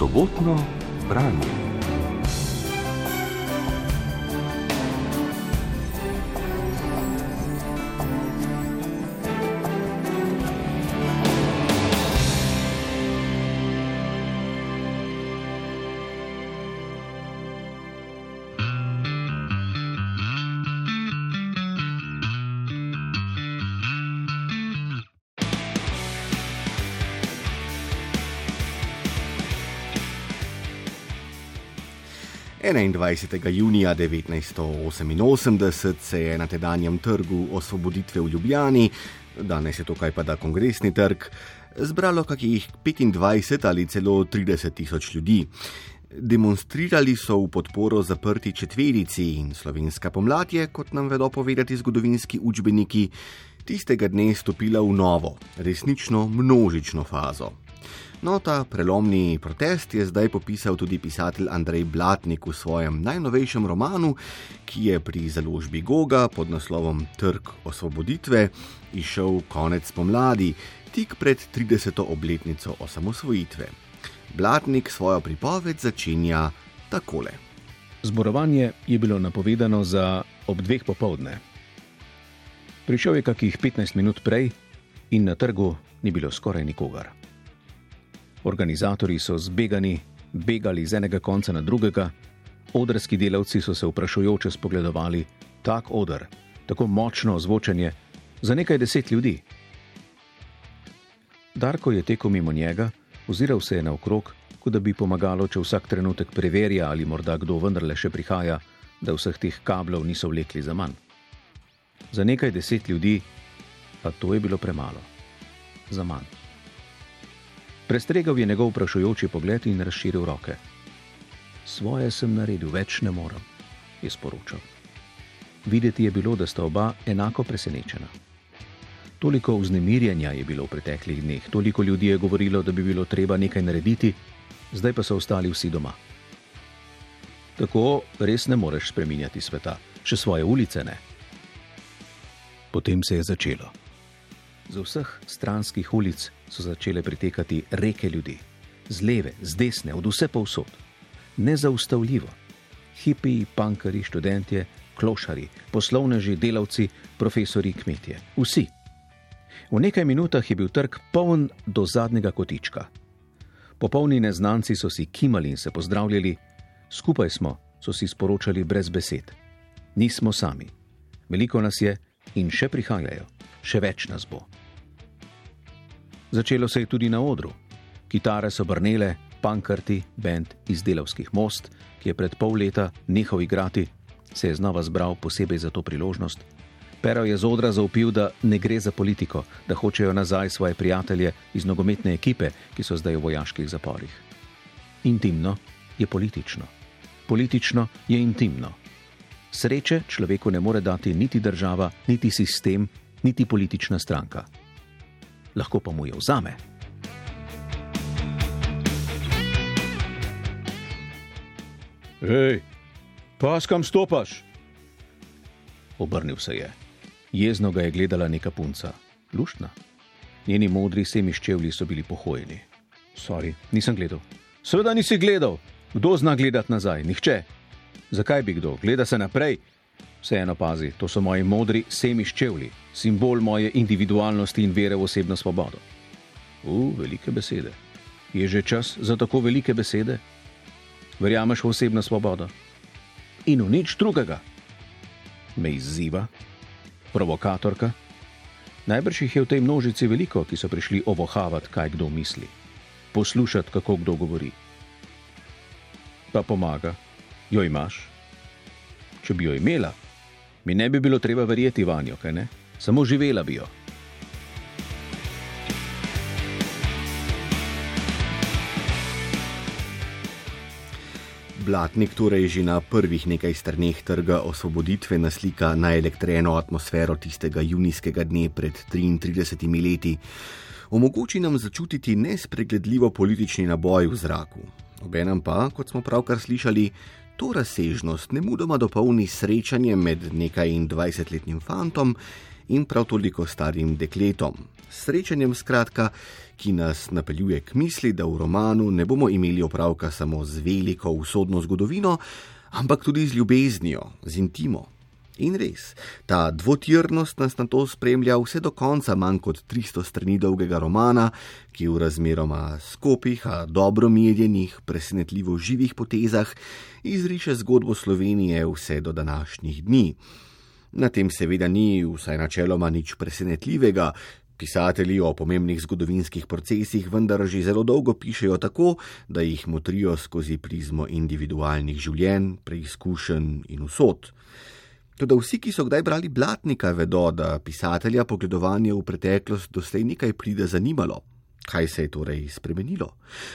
sobotno branje. 21. junija 1988 se je na tedanjem trgu osvoboditve v Ljubljani, danes je to kaj pa da kongresni trg, zbralo kakih 25 ali celo 30 tisoč ljudi. Demonstrirali so v podporo zaprti četverici in slovenska pomlad je, kot nam vedo povedati zgodovinski učbeniki, tistega dne stopila v novo, resnično množično fazo. No, ta prelomni protest je zdaj popisal tudi pisatelj Andrej Blatnik v svojem najnovejšem romanu, ki je pri založbi Goga pod naslovom Trg osvoboditve išel konec pomladi, tik pred 30. obletnico osamosvojitve. Blatnik svojo pripoved začenja takole. Zborovanje je bilo napovedano za ob dveh popovdne. Prišel je kakih 15 minut prej in na trgu ni bilo skoraj nikogar. Organizatori so zbegani, begali z enega konca na drugega, odrski delavci so se vprašujoče spogledovali, tak odr, tako močno ozvočenje za nekaj deset ljudi. Darko je tekel mimo njega, oziral se je naokrog, kot da bi pomagalo, če vsak trenutek preverja, ali morda kdo vendarle še prihaja, da vseh teh kablov niso vlekli za manj. Za nekaj deset ljudi, pa to je bilo premalo. Za manj. Prestregal je njegov vprašujoči pogled in razširil roke. Svoje sem naredil, več ne morem, je sporočil. Videti je bilo, da sta oba enako presenečena. Toliko vznemirjenja je bilo v preteklih dneh, toliko ljudi je govorilo, da bi bilo treba nekaj narediti, zdaj pa so ostali vsi doma. Tako res ne moreš spreminjati sveta, še svoje ulice ne. Potem se je začelo. Z vseh stranskih ulic so začele pritekati reke ljudi, z leve, z desne, od vse povsod. Nezaustavljivo. Hipiji, pankari, študentje, klošari, poslovneži, delavci, profesori, kmetje. Vsi. V nekaj minutah je bil trg poln do zadnjega kotička. Popolni neznanci so si kimali in se pozdravljali, skupaj smo, so si sporočali brez besed. Nismo sami. Veliko nas je in še prihajajo, še več nas bo. Začelo se je tudi na odru. Kitare so brnele, pankrti, bend iz delovskih most, ki je pred pol leta nehal igrati, se je znova zbral posebej za to priložnost. Pero je z odra zaupil, da ne gre za politiko, da hočejo nazaj svoje prijatelje iz nogometne ekipe, ki so zdaj v vojaških zaporih. Intimno je politično. Politično je intimno. Sreče človeku ne more dati niti država, niti sistem, niti politična stranka lahko pa mu jo vzame. Hej, pas kam stopaš? Obrnil se je. Jezno ga je gledala neka punca, luštna. Njeni modri semiščevli so bili pohojeni. Sorry, nisem gledal. Seveda nisi gledal. Kdo zna gledati nazaj? Nihče. Zakaj bi kdo? Gleda se naprej. Vseeno pazi, to so moji modri semiščevli simbol moje individualnosti in vere v osebno svobodo. U, velike besede. Je že čas za tako velike besede? Verjameš v osebno svobodo? In v nič drugega. Me izziva, provokatorka. Najbrž jih je v tej množici veliko, ki so prišli ovohavati, kaj kdo misli, poslušati, kako kdo govori. Pa pomaga, jo imaš. Če bi jo imela, mi ne bi bilo treba verjeti vanjo, kaj ne? samo živela bi jo. Blatnik torej že na prvih nekaj strneh trga osvoboditve naslika naelektreno atmosfero tistega junijskega dne pred 33 leti. Omogoči nam začutiti nespregledljivo politični naboj v zraku. Obenem pa, kot smo pravkar slišali, to razsežnost ne mudoma dopolni srečanje med nekaj in 20-letnim fantom in prav toliko starim dekletom. Srečanjem, skratka, ki nas napeljuje k misli, da v romanu ne bomo imeli opravka samo z veliko usodno zgodovino, ampak tudi z ljubeznijo, z intimo. In res, ta dvotirnost nas na to spremlja vse do konca manj kot 300 strani dolgega romana, ki v razmeroma skopih, a dobro mirjenih, presenetljivo živih potezah izriše zgodbo Slovenije vse do današnjih dni. Na tem seveda ni vsaj načeloma nič presenetljivega. Pisatelji o pomembnih zgodovinskih procesih vendar že zelo dolgo pišejo tako, da jih motrijo skozi prizmo individualnih življenj, preizkušenj in usod. Tudi vsi, ki so kdaj brali Blatnika, vedo, da pisatelja pogledovanje v preteklost doslej nekaj pride zanimalo. Kaj se je torej spremenilo?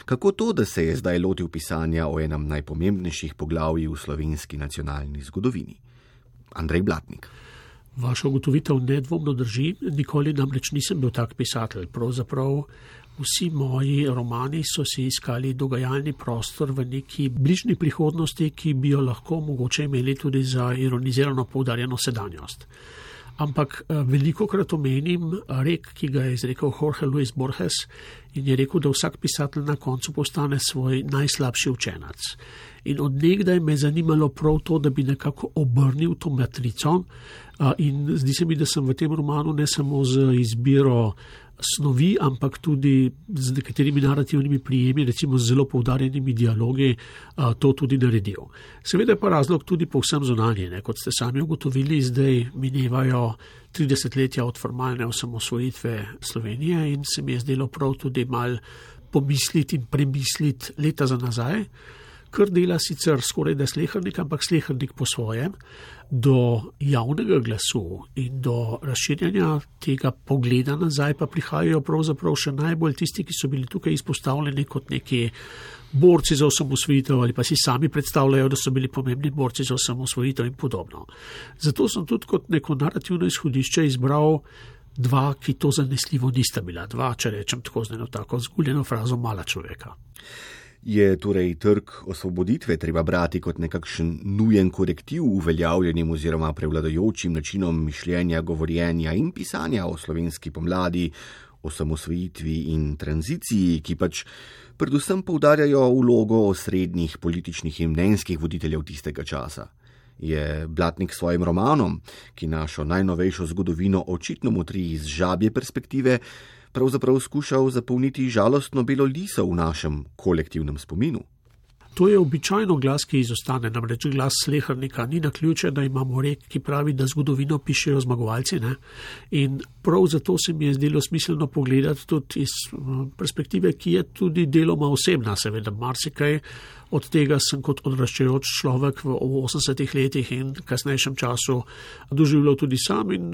Kako to, da se je zdaj lotil pisanja o enem najpomembnejših poglavij v slovenski nacionalni zgodovini? Andrej Blatnik. Vaša ugotovitev nedvomno drži, nikoli namreč nisem bil tak pisatelj. Pravzaprav Vsi moji romani so si iskali dogajalni prostor v neki bližnji prihodnosti, ki bi jo lahko mogoče imeli tudi za ironizirano poudarjeno sedanjost. Ampak eh, veliko krat omenim rek, ki ga je izrekel Jorge Luis Borges in je rekel, da vsak pisatelj na koncu postane svoj najslabši učenec. In odnegdaj me je zanimalo prav to, da bi nekako obrnil to matrico. In zdi se mi, da sem v tem romanu ne samo z izbiro snovi, ampak tudi z nekaterimi narativnimi prijemi, recimo z zelo poudarjenimi dialogi, to tudi naredil. Seveda pa razlog tudi povsem zunanje, ne? kot ste sami ugotovili, zdaj minevajo 30 letja od formalne osamosvojitve Slovenije in se mi je zdelo prav tudi mal pomisliti in premisliti leta za nazaj kar dela sicer skoraj da slehrnik, ampak slehrnik po svojem, do javnega glasu in do razširjanja tega pogleda nazaj, pa prihajajo pravzaprav še najbolj tisti, ki so bili tukaj izpostavljeni kot neki borci za osamosvojitev ali pa si sami predstavljajo, da so bili pomembni borci za osamosvojitev in podobno. Zato sem tudi kot neko narativno izhodišče izbral. Dva, ki to zanesljivo nista bila, dva, če rečem tako z eno tako zguljeno frazo, mala človeka. Je torej trg osvoboditve treba brati kot nekakšen nujen korektiv uveljavljenim oziroma prevladojočim načinom mišljenja, govorjenja in pisanja o slovenski pomladi, o samosvojitvi in tranziciji, ki pač predvsem poudarjajo vlogo osrednjih političnih in mnenjskih voditeljev tistega časa. Je Blatnik s svojim romanom, ki našo najnovejšo zgodovino očitno motri iz žabje perspektive, pravzaprav skušal zapolniti žalostno belo liso v našem kolektivnem spominu. To je običajno glas, ki izostane, namreč glas slehrnika. Ni na ključe, da imamo rek, ki pravi, da zgodovino pišejo zmagovalci. Ne? In prav zato se mi je zdelo smiselno pogledati tudi iz perspektive, ki je tudi deloma osebna, seveda, marsikaj od tega sem kot odraščajoč človek v 80-ih letih in kasnejšem času doživljal tudi sam in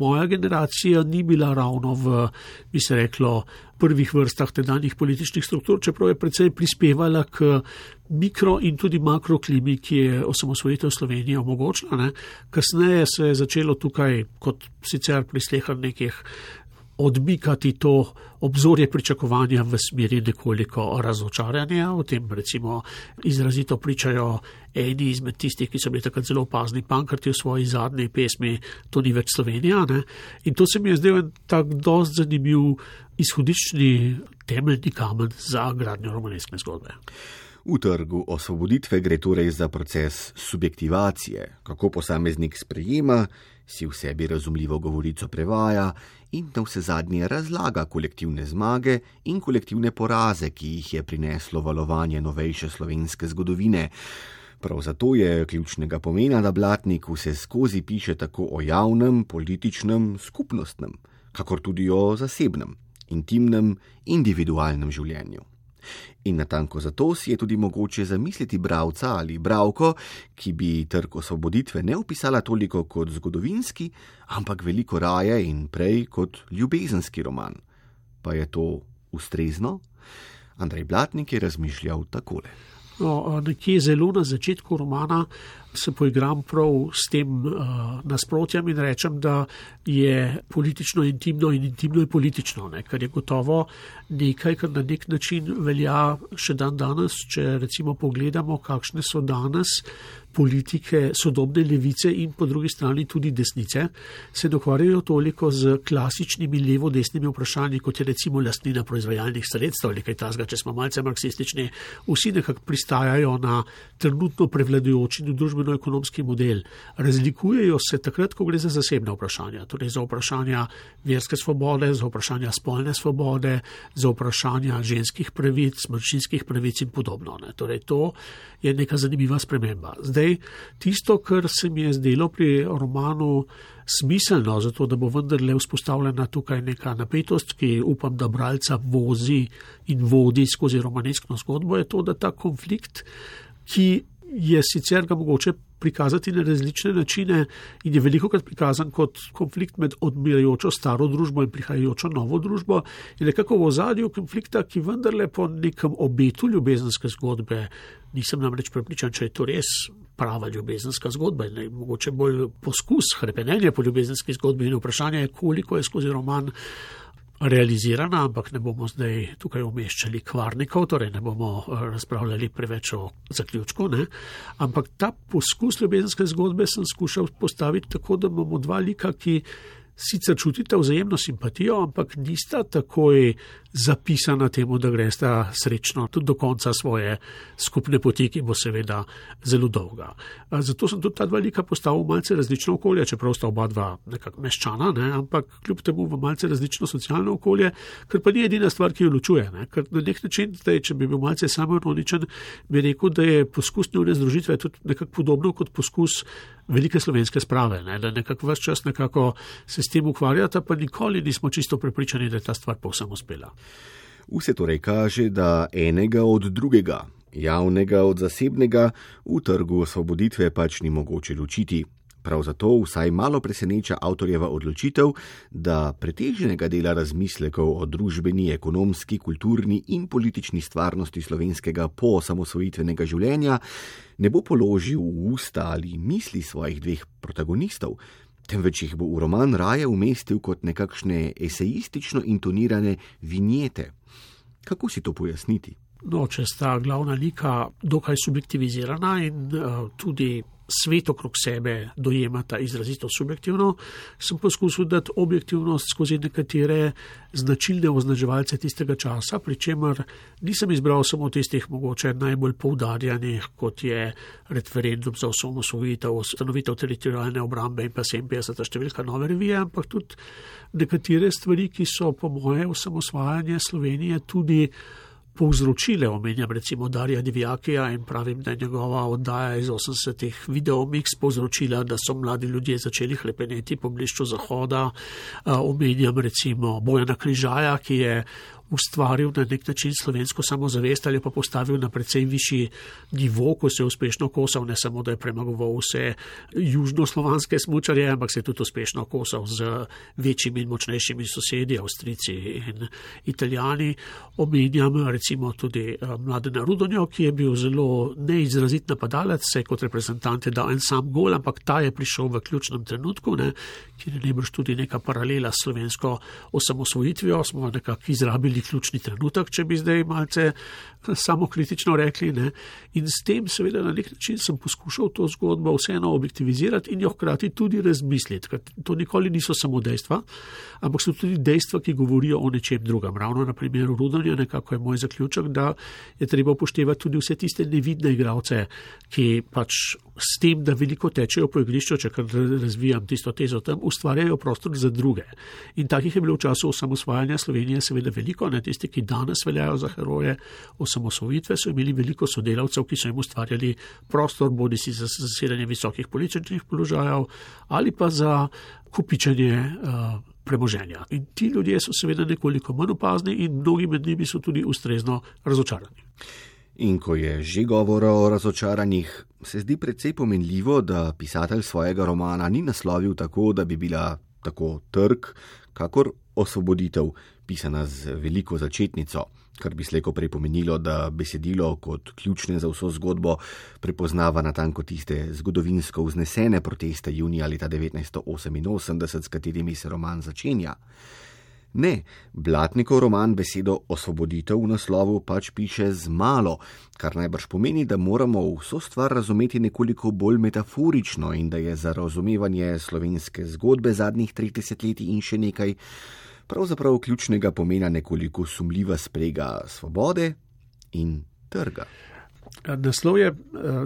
moja generacija ni bila ravno v, bi se reklo, prvih vrstah tedanjih političnih struktur, čeprav je predvsej prispevala k mikro in tudi makro klimi, ki je osamosvojitev Slovenije omogočila. Kasneje se je začelo tukaj, kot sicer pri slehrnikih, odmikati to obzorje pričakovanja v smeri nekoliko razočaranja. O tem recimo izrazito pričajo eni izmed tistih, ki so bili takrat zelo opazni, pankrti v svoji zadnji pesmi, to ni več Slovenija. Ne? In to se mi je zdel en tak dost zanimiv izhodiščni temeljni kamen za gradnjo romaneske zgodbe. V trgu osvoboditve gre torej za proces subjektivacije, kako posameznik sprejema, si v sebi razumljivo govorico prevaja in na vse zadnje razlaga kolektivne zmage in kolektivne poraze, ki jih je prineslo valovanje novejše slovenske zgodovine. Prav zato je ključnega pomena, da Blatnik vse skozi piše tako o javnem, političnem, skupnostnem, kakor tudi o zasebnem, intimnem, individualnem življenju. In natanko zato si je tudi mogoče zamisliti bralca ali bralko, ki bi trg osvoboditve ne opisala toliko kot zgodovinski, ampak veliko raje in prej kot ljubezenski roman. Pa je to ustrezno? Andrej Blatnik je razmišljal takole. No, nekje zelo na začetku romana se poigram prav s tem uh, nasprotjem in rečem, da je politično intimno in intimno je politično, ne? kar je gotovo nekaj, kar na nek način velja še dan danes, če recimo pogledamo, kakšne so danes politike sodobne levice in po drugi strani tudi desnice, se dokvarjajo toliko z klasičnimi levo-desnimi vprašanji, kot je recimo lastnina proizvajalnih sredstev ali kaj tasga, če smo malce marksistični, vsi nekako pristajajo na trenutno prevladujoči družbeno-ekonomski model. Razlikujejo se takrat, ko gre za zasebne vprašanja, torej za vprašanja verske svobode, za vprašanja spolne svobode, za vprašanja ženskih pravic, manjšinskih pravic in podobno. Ne. Torej to je neka zanimiva sprememba. Zdaj, tisto, kar se mi je zdelo pri romanu smiselno, zato da bo vendarle vzpostavljena tukaj neka napetost, ki upam, da bralca vozi in vodi skozi romaneskno zgodbo, je to, da ta konflikt, ki je sicer ga mogoče prikazati na različne načine in je veliko krat prikazan kot konflikt med odmirajočo staro družbo in prihajajočo novo družbo, je nekako v ozadju konflikta, ki vendarle po nekem obetu ljubezenske zgodbe, nisem namreč prepričan, če je to res prava ljubezenska zgodba in mogoče bolj poskus hrepenenja po ljubezenski zgodbi in vprašanje je, koliko je skozi roman realizirana, ampak ne bomo zdaj tukaj umeščali kvarnikov, torej ne bomo eh, razpravljali preveč o zaključku. Ne? Ampak ta poskus ljubezenske zgodbe sem skušal postaviti tako, da imamo dva lika, ki sicer čutite vzajemno simpatijo, ampak nista takoj zapisana temu, da gresta srečno tudi do konca svoje skupne poti, ki bo seveda zelo dolga. Zato sem tudi ta dva lika postavil v malce različno okolje, čeprav sta oba dva nekako meščana, ne? ampak kljub temu v malce različno socialno okolje, ker pa ni edina stvar, ki jo ločuje. Ne? Ker na nek način, zdaj, če bi bil malce samoironičen, bi rekel, da je poskus njune združitve tudi nekako podobno kot poskus velike slovenske sprave, ne? da nekako vse čas nekako se s tem ukvarjata, pa nikoli nismo čisto prepričani, da je ta stvar povsem uspela. Vse torej kaže, da enega od drugega, javnega od zasebnega, v trgu osvoboditve pač ni mogoče ločiti. Prav zato vsaj malo preseneča avtorjeva odločitev, da pretežnega dela razmislekov o družbeni, ekonomski, kulturni in politični stvarnosti slovenskega poosamosvojitvenega življenja ne bo položil v usta ali misli svojih dveh protagonistov, temveč jih bo v roman raje umestil kot nekakšne esejistično intonirane vinjete. Kako si to pojasniti? No, če sta glavna lika dokaj subjektivizirana in uh, tudi svet okrog sebe dojemata izrazito subjektivno, sem poskusil dati objektivnost skozi nekatere značilne označevalce tistega časa, pri čemer nisem izbral samo tistih mogoče najbolj poudarjanih, kot je referendum za osamosvojitev, ustanovitev teritorijalne obrambe in pa 57. številka nove revije, ampak tudi nekatere stvari, ki so po moje osamosvajanje Slovenije tudi povzročile, omenjam recimo Darja Divjakija in pravim, da je njegova oddaja iz 80-ih videomix povzročila, da so mladi ljudje začeli hlepeneti po blišču Zahoda. Omenjam recimo Bojana Križaja, ki je ustvaril na nek način slovensko samozavest ali pa postavil na precej višji nivo, ko se je uspešno kosal, ne samo da je premagoval vse južnoslovanske smučarje, ampak se je tudi uspešno kosal z večjimi in močnejšimi sosedi, Avstrici in Italijani. Omenjam recimo tudi eh, mladena Rudonjo, ki je bil zelo neizrazit napadalec, se je kot reprezentant dal en sam gol, ampak ta je prišel v ključnem trenutku, ne, kjer je nebrž tudi neka paralela s slovensko osamosvojitvijo, smo nekako izrabili ključni trenutek, če bi zdaj malce samo kritično rekli. Ne. In s tem, seveda, na nek način sem poskušal to zgodbo vseeno objektivizirati in jo hkrati tudi razmisliti. To nikoli niso samo dejstva, ampak so tudi dejstva, ki govorijo o nečem drugem. Ravno na primeru Rudanja, nekako je moj zaključek, da je treba upoštevati tudi vse tiste nevidne igravce, ki pač s tem, da veliko tečejo po igrišču, če kar razvijam tisto tezo tam, ustvarjajo prostor za druge. In takih je bilo v času osamosvajanja Slovenije seveda veliko, ne tisti, ki danes veljajo za heroje osamosvojitve, so imeli veliko sodelavcev, ki so jim ustvarjali prostor, bodi si za zasedanje visokih političnih položajev ali pa za kupičanje uh, premoženja. In ti ljudje so seveda nekoliko manj opazni in mnogi med njimi so tudi ustrezno razočarani. In ko je že govora o razočaranjih, se zdi precej pomenljivo, da pisatelj svojega romana ni naslovil tako, da bi bila tako trg, kakor osvoboditev, pisana z veliko začetnico. kar bi slejko prej pomenilo, da besedilo kot ključne za vso zgodbo prepoznava natanko tiste zgodovinsko vznesene proteste junija leta 1988, s katerimi se roman začenja. Ne, Blatnikov roman besedo osvoboditev v naslovu pač piše z malo, kar najbrž pomeni, da moramo vso stvar razumeti nekoliko bolj metaforično in da je za razumevanje slovenske zgodbe zadnjih 30 let in še nekaj pravzaprav ključnega pomena nekoliko sumljiva sprega svobode in trga. Naslov je eh,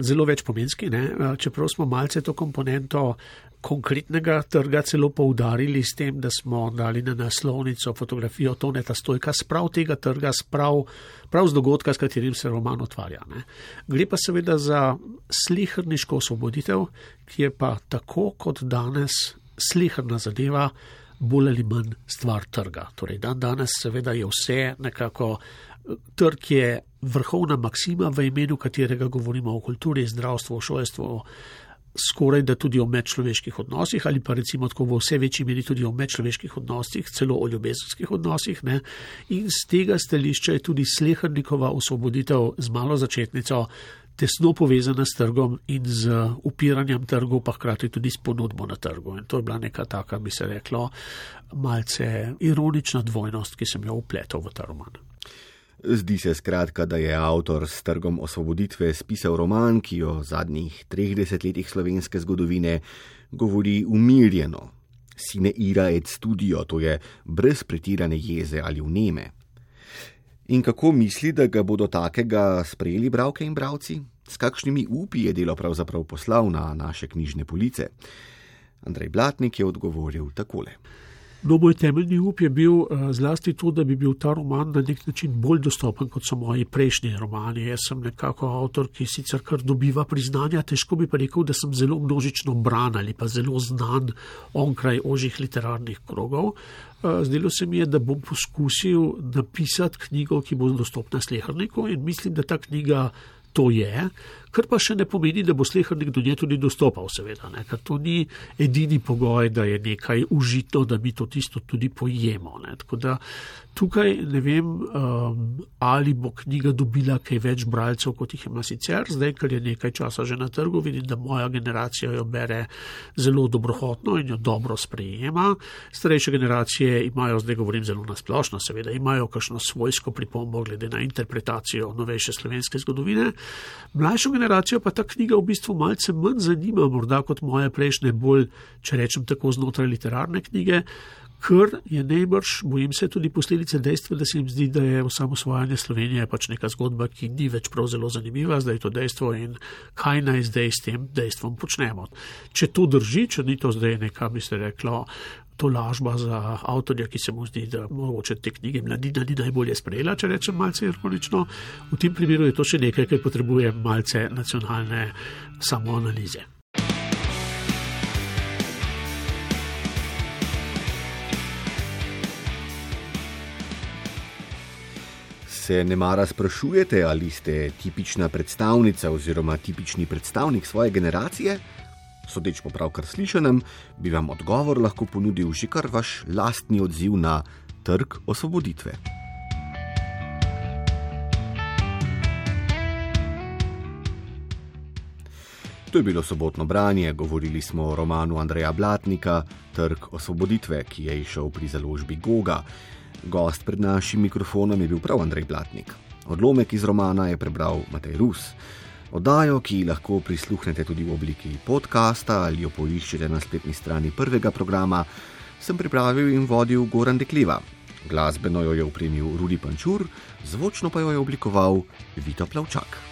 zelo večpomenski, ne? Eh, čeprav smo malce to komponento konkretnega trga celo poudarili s tem, da smo dali na naslovnico fotografijo Toneta Stojka sprav tega trga, sprav, prav z dogodka, s katerim se roman otvarja. Ne? Gre pa seveda za slihrniško osvoboditev, ki je pa tako kot danes slihrna zadeva, bolj ali manj stvar trga. Torej, dan danes seveda je vse nekako, trg je vrhovna maksima, v imenu katerega govorimo o kulturi, zdravstvu, šolstvu, skoraj da tudi o medčloveških odnosih, ali pa recimo tako v vse večji meri tudi o medčloveških odnosih, celo o ljubezenskih odnosih. Ne? In z tega stališča je tudi slehrnikova osvoboditev z malo začetnico tesno povezana s trgom in z upiranjem trgov, pa hkrati tudi s ponudbo na trgu. In to je bila neka taka, bi se reklo, malce ironična dvojnost, ki sem jo upletel v ta roman. Zdi se skratka, da je avtor s trgom osvoboditve spisal roman, ki o zadnjih treh desetletjih slovenske zgodovine govori umirjeno, sine ira et studio, to je brez pretirane jeze ali vneme. In kako misli, da ga bodo takega sprejeli bravke in bravci? S kakšnimi upi je delo pravzaprav poslal na naše knjižne police? Andrej Blatnik je odgovoril takole. No, moj temeljni up je bil uh, zlasti to, da bi bil ta roman na nek način bolj dostopen kot so moji prejšnji romani. Jaz sem nekako avtor, ki sicer kar dobiva priznanja, težko bi pa rekel, da sem zelo množično bran ali pa zelo znan onkraj ožjih literarnih krogov. Uh, zdelo se mi je, da bom poskusil napisati knjigo, ki bo dostopna slehrniku in mislim, da ta knjiga to je kar pa še ne pomeni, da bo slehrnik do nje tudi dostopal, seveda, ne? ker to ni edini pogoj, da je nekaj užito, da mi to tisto tudi pojemo. Ne? Tako da tukaj ne vem, um, ali bo knjiga dobila kaj več bralcev, kot jih ima sicer, zdaj, ker je nekaj časa že na trgu, vidim, da moja generacija jo bere zelo dobrohotno in jo dobro sprejema. Starejše generacije imajo, zdaj govorim zelo nasplošno, seveda, imajo kakšno svojsko pripombo glede na interpretacijo novejše slovenske zgodovine. Mlajšo generacijo pa ta knjiga v bistvu malce manj zanima, morda kot moje prejšnje, bolj, če rečem tako, znotraj literarne knjige, ker je najbrž, bojim se, tudi posledica dejstva, da se jim zdi, da je osamosvajanje Slovenije pač neka zgodba, ki ni več prav zelo zanimiva, zdaj je to dejstvo in kaj naj zdaj s tem dejstvom počnemo. Če to drži, če ni to zdaj neka, bi se reklo, to lažba za avtorja, ki se mu zdi, da mogoče te knjige mladina ni najbolje sprejela, če rečem malce ironično. V tem primeru je to še nekaj, kar potrebuje malce nacionalne samoanalize. Se ne mara sprašujete, ali ste tipična predstavnica oziroma tipični predstavnik svoje generacije? Sodeč po pravkar slišanem, bi vam odgovor lahko ponudil že kar vaš lastni odziv na trg osvoboditve. To je bilo sobotno branje, govorili smo o romanu Andreja Blatnika Trg osvoboditve, ki je išel pri založbi Goga. Gost pred našim mikrofonom je bil prav Andrej Blatnik. Odlomek iz romana je prebral Matej Rus. Oddajo, ki lahko prisluhnete tudi v obliki podcasta ali jo poiščete na spletni strani prvega programa, sem pripravil in vodil Goran Dekliva. Glasbeno jo je upremil Rudi Pančur, zvočno pa jo je oblikoval Vito Plavčak.